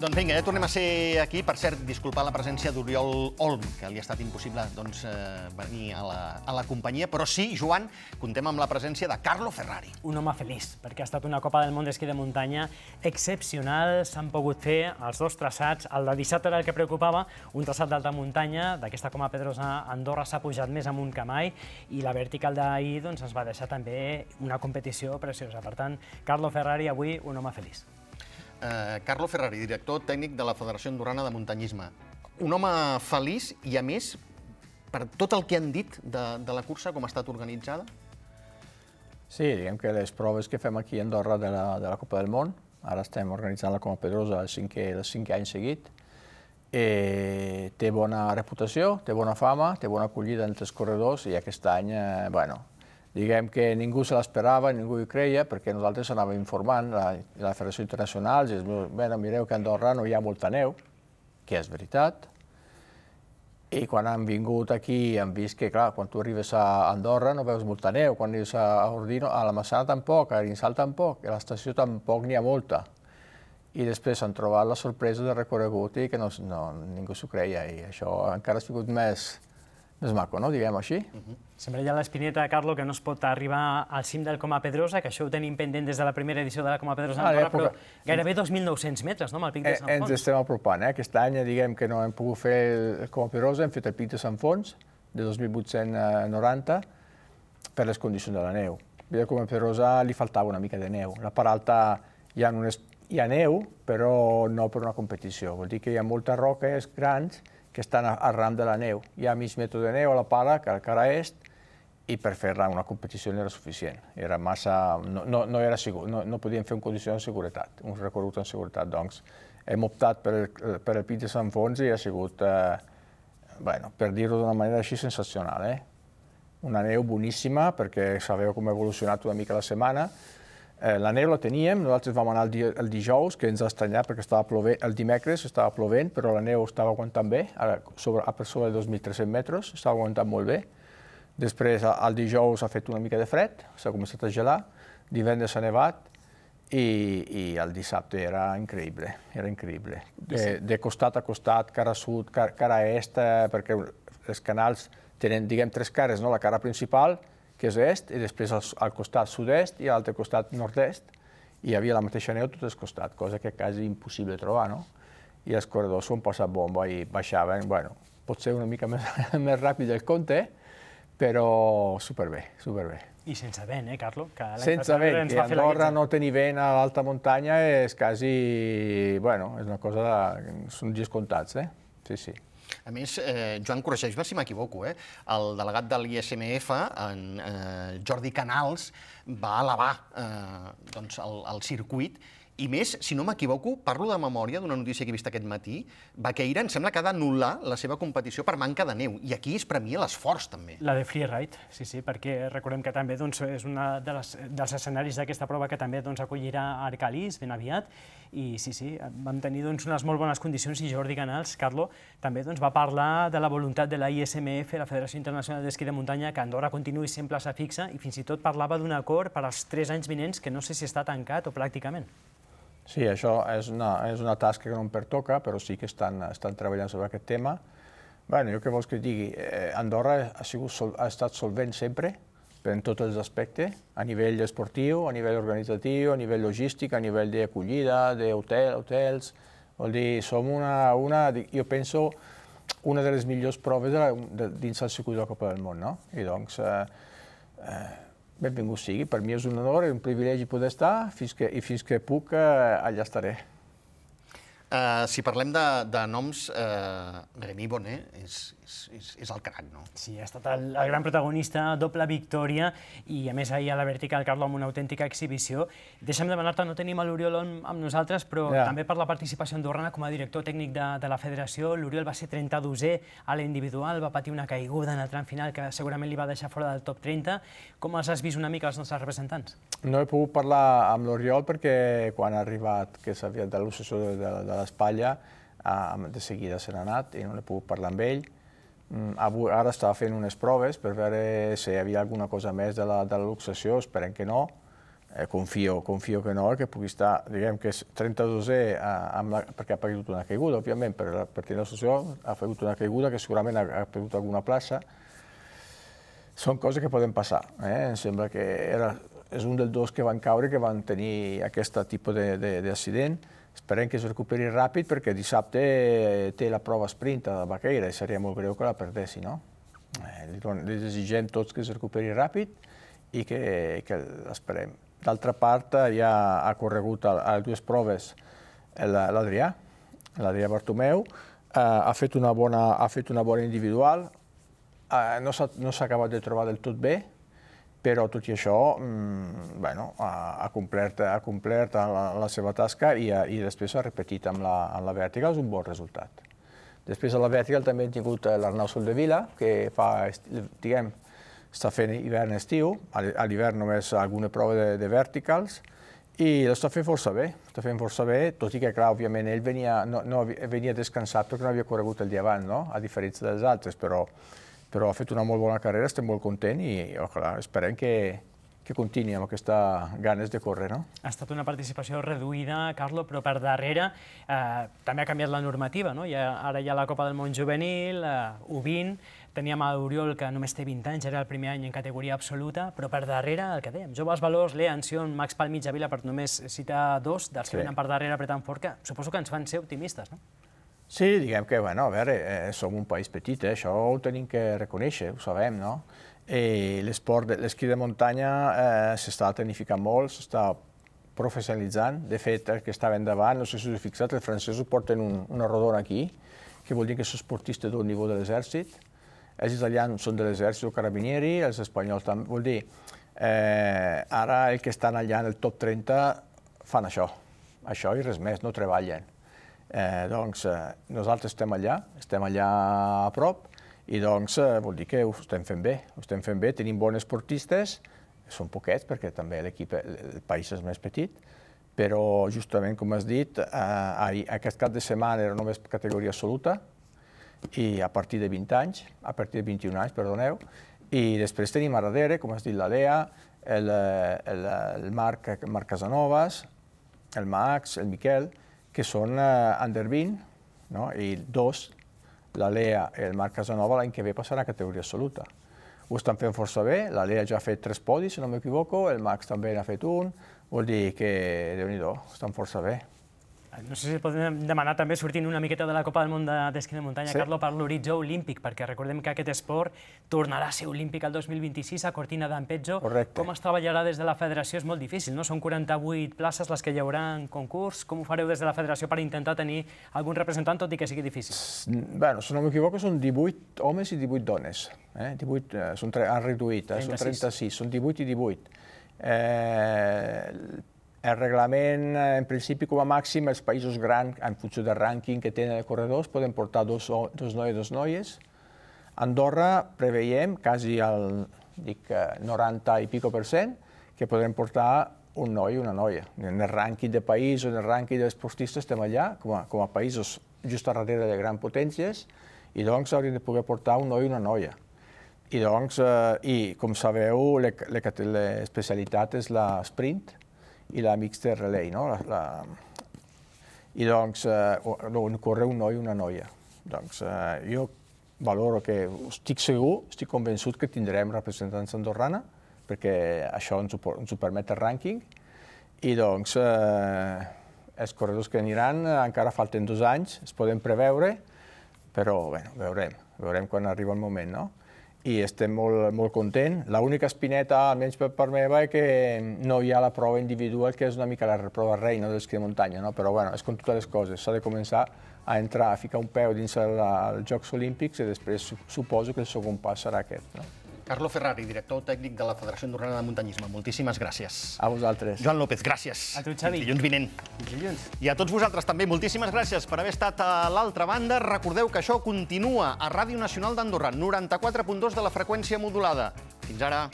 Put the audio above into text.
Doncs vinga, ja tornem a ser aquí. Per cert, disculpar la presència d'Oriol Olm, que li ha estat impossible doncs, eh, venir a la, a la companyia, però sí, Joan, contem amb la presència de Carlo Ferrari. Un home feliç, perquè ha estat una Copa del Món d'esquí de muntanya excepcional. S'han pogut fer els dos traçats. El de dissabte era el que preocupava, un traçat d'alta muntanya. D'aquesta Coma Pedrosa, Andorra s'ha pujat més amunt que mai i la vertical d'ahir doncs, ens va deixar també una competició preciosa. Per tant, Carlo Ferrari, avui un home feliç eh, Carlo Ferrari, director tècnic de la Federació Andorrana de Muntanyisme. Un home feliç i, a més, per tot el que han dit de, de la cursa, com ha estat organitzada? Sí, diguem que les proves que fem aquí a Andorra de la, de la Copa del Món, ara estem organitzant la Coma Pedrosa el cinquè, el cinquè any seguit, eh, té bona reputació, té bona fama, té bona acollida entre els corredors i aquest any, eh, bueno, diguem que ningú se l'esperava, ningú hi creia, perquè nosaltres anàvem informant la, la Federació Internacional, i bueno, mireu que a Andorra no hi ha molta neu, que és veritat, i quan han vingut aquí han vist que, clar, quan tu arribes a Andorra no veus molta neu, quan arribes a Ordino, a la Massana tampoc, a Grinsal tampoc, a l'estació tampoc n'hi ha molta. I després han trobat la sorpresa de recorregut i que no, no, ningú s'ho creia, i això encara ha sigut més, més maco, no? diguem així. Uh -huh. Sempre hi ha l'espineta, Carlo, que no es pot arribar al cim del Coma Pedrosa, que això ho tenim pendent des de la primera edició de la Coma Pedrosa, ah, Andorra, però gairebé 2.900 metres, no?, amb el Pic de Sant Fons. Ens estem apropant, eh? Aquest any, diguem que no hem pogut fer el Coma Pedrosa, hem fet el Pic de Sant Fons, de 2.890, per les condicions de la neu. A Coma Pedrosa li faltava una mica de neu. La part alta hi ha, unes, hi ha neu, però no per una competició. Vol dir que hi ha moltes roques grans que estan al ram de la neu. Hi ha mig metre de neu a la pala, que al cara est, i per fer-la una competició no era suficient. Era massa... No, no, no, era segur, no, no podíem fer un condició de seguretat, un recorregut en seguretat. Doncs hem optat per el, per el Pit de Sant Fons i ha sigut, eh, bueno, per dir-ho d'una manera així, sensacional. Eh? Una neu boníssima, perquè sabeu com ha evolucionat una mica la setmana, Eh, la neu la teníem, nosaltres vam anar el, di el dijous, que ens ha estranyat perquè estava plovent, el dimecres estava plovent, però la neu estava aguantant bé, a, sobre, a per sobre de 2.300 metres, estava aguantant molt bé. Després, el dijous ha fet una mica de fred, s'ha començat a gelar, divendres ha nevat, i, i el dissabte era increïble, era increïble. De, de costat a costat, cara sud, cara, cara est, eh, perquè els canals tenen, diguem, tres cares, no? la cara principal, que és est, i després al, al costat sud-est i a l'altre costat nord-est, i hi havia la mateixa neu a tots els costats, cosa que quasi impossible trobar, no? I els corredors s'ho han passat bomba i baixaven, bueno, potser una mica més, més ràpid del compte, però superbé, superbé. I sense vent, eh, Carlo? Que sense vent, que Andorra no tenir vent a l'alta muntanya és quasi, bueno, és una cosa, de, són dies comptats, eh? Sí, sí. A més, eh, Joan, corregeix-me si m'equivoco, eh? el delegat de l'ISMF, en eh, Jordi Canals, va elevar eh, doncs el, el circuit i més, si no m'equivoco, parlo de memòria d'una notícia que he vist aquest matí, Baqueira em sembla que ha d'anul·lar la seva competició per manca de neu, i aquí es premia l'esforç també. La de freeride, sí, sí, perquè recordem que també doncs, és un de les, dels escenaris d'aquesta prova que també doncs, acollirà Arcalís ben aviat, i sí, sí, vam tenir doncs, unes molt bones condicions i Jordi Canals, Carlo, també doncs, va parlar de la voluntat de la ISMF, la Federació Internacional d'Esquí de Muntanya, que Andorra continuï sent plaça fixa i fins i tot parlava d'un acord per als tres anys vinents que no sé si està tancat o pràcticament. Sí, això és una, és una tasca que no em pertoca, però sí que estan, estan treballant sobre aquest tema. Bueno, jo què vols que digui? Eh, Andorra ha, sigut, ha estat solvent sempre, en tots els aspectes, a nivell esportiu, a nivell organitzatiu, a nivell logístic, a nivell d'acollida, d'hotel, hotels... Vol dir, som una, una, jo penso, una de les millors proves de de, dins el circuit de la Copa del Món, no? I doncs, eh, eh, benvingut sigui. Per mi és un honor i un privilegi poder estar fins que, i fins que puc eh, allà estaré. Uh, si parlem de, de noms, uh, Remy Bonnet és, és, és, és el crac, no? Sí, ha estat el, el gran protagonista, doble victòria, i a més ahir a la vertical, Carlo, amb una autèntica exhibició. Deixa'm demanar-te, no tenim l'Oriol amb, amb nosaltres, però ja. també per la participació andorrana com a director tècnic de, de la federació. L'Oriol va ser 32è a l'individual, va patir una caiguda en el tram final que segurament li va deixar fora del top 30. Com els has vist una mica els nostres representants? No he pogut parlar amb l'Oriol perquè quan ha arribat, que s'havia de l'obsessió de, de, de l'espatlla, de seguida se n'ha anat i no he pogut parlar amb ell. Mm, ara estava fent unes proves per veure si hi havia alguna cosa més de la, de la luxació, esperem que no, Eh, confio, confio que no, que pugui estar, diguem que és 32è amb la, perquè ha perdut una caiguda, òbviament, per, per tenir la situació ha perdut una caiguda que segurament ha, ha perdut alguna plaça. Són coses que poden passar. Eh? Em sembla que era, és un dels dos que van caure que van tenir aquest tipus d'accident. Esperem que es recuperi ràpid perquè dissabte té la prova sprint a Baqueira i seria molt greu que la perdessi, no? Eh, li, desitgem tots que es recuperi ràpid i que, que l'esperem. D'altra part, ja ha corregut a, a dues proves l'Adrià, l'Adrià Bartomeu, eh, ha, fet una bona, ha fet una bona individual, eh, no s'ha no acabat de trobar del tot bé, però tot i això mm, bueno, ha, ha complert, ha complert la, la seva tasca i, ha, i després ha repetit amb la, amb la vertical, és un bon resultat. Després a la vertical també hem tingut l'Arnau Soldevila, que fa, diguem, està fent hivern-estiu, a l'hivern només alguna prova de, de verticals, i l'està fent força bé, està fent força bé, tot i que, clar, òbviament, ell venia, no, no, venia descansat perquè no havia corregut el dia abans, no? a diferència dels altres, però, però ha fet una molt bona carrera, estem molt contents i, ojalà, esperem que, que continuï amb aquesta ganes de córrer. No? Ha estat una participació reduïda, Carlo, però per darrere eh, també ha canviat la normativa. No? Ja, ara hi ha la Copa del Món Juvenil, eh, U20, Teníem a Oriol, que només té 20 anys, era el primer any en categoria absoluta, però per darrere, el que dèiem, Joves Valors, Lea, Ansion, Max Pal, Mitjavila, per només citar dos dels que sí. venen per darrere apretant fort, que suposo que ens fan ser optimistes, no? Sí, diguem que, bueno, a veure, eh, som un país petit, eh, això ho tenim que reconèixer, ho sabem, no? I l'esport, l'esquí de muntanya eh, s'està tenificant molt, s'està professionalitzant. De fet, el que estava endavant, no sé si us heu fixat, els francesos porten un, una rodona aquí, que vol dir que són esportistes d'un nivell de l'exèrcit, els italians són de l'exèrcit o carabinieri, els espanyols també. Vol dir, eh, ara el que estan allà en el top 30 fan això, això i res més, no treballen. Eh, doncs eh, nosaltres estem allà, estem allà a prop, i doncs eh, vol dir que ho estem fent bé, ho estem fent bé, tenim bons esportistes, són poquets perquè també l'equip, el país és més petit, però justament com has dit, eh, aquest cap de setmana era només categoria absoluta, i a partir de 20 anys, a partir de 21 anys, perdoneu, i després tenim a darrere, com has dit, la Lea, el, el, el Marc, Marc Casanovas, el Max, el Miquel, que són uh, under 20, no? i dos, la Lea i el Marc Casanova, l'any que ve passarà a categoria absoluta. Ho estan fent força bé, la Lea ja ha fet tres podis, si no m'equivoco, el Max també n'ha fet un, vol dir que, déu nhi estan força bé. No sé si podem demanar també, sortint una miqueta de la Copa del Món d'esquí de muntanya, sí. Carlo, per l'horitzó olímpic, perquè recordem que aquest esport tornarà a ser olímpic el 2026 a Cortina d'Ampezzo. Correcte. Com es treballarà des de la federació és molt difícil, no? Són 48 places les que hi haurà en concurs. Com ho fareu des de la federació per intentar tenir algun representant, tot i que sigui difícil? Bueno, si no m'equivoco, són 18 homes i 18 dones. Eh? 18, eh, són, han reduït, eh? 36. són 36, són 18 i 18. Eh, el reglament, eh, en principi, com a màxim, els països grans, en funció del rànquing que tenen els corredors, poden portar dos, dos nois i dos noies. Andorra preveiem, quasi al dic, 90 i pico per cent, que podrem portar un noi i una noia. En el rànquing de país o en el rànquing d'esportistes estem allà, com a, com a països just a darrere de grans potències, i doncs hauríem de poder portar un noi i una noia. I doncs, eh, i com sabeu, l'especialitat és la sprint, i la mixta relay, no? La, la... I doncs, eh, corre un noi i una noia. Doncs eh, jo valoro que estic segur, estic convençut que tindrem representants andorrana, perquè això ens ho, ens ho permet el rànquing, i doncs eh, els corredors que aniran encara falten dos anys, es poden preveure, però bueno, veurem, veurem quan arriba el moment, no? I estem molt, molt contents. L'única espineta, almenys per part meva, és que no hi ha la prova individual, que és una mica la prova rei no, d'esquí de muntanya, no? però bueno, és com totes les coses, s'ha de començar a entrar, a ficar un peu dins els Jocs Olímpics i després suposo que el segon pas serà aquest. No? Carlo Ferrari, director tècnic de la Federació Andorrana de Muntanyisme. Moltíssimes gràcies. A vosaltres. Joan López, gràcies. A tu, Xavi. Dilluns vinent. Dilluns. I a tots vosaltres també, moltíssimes gràcies per haver estat a l'altra banda. Recordeu que això continua a Ràdio Nacional d'Andorra, 94.2 de la freqüència modulada. Fins ara.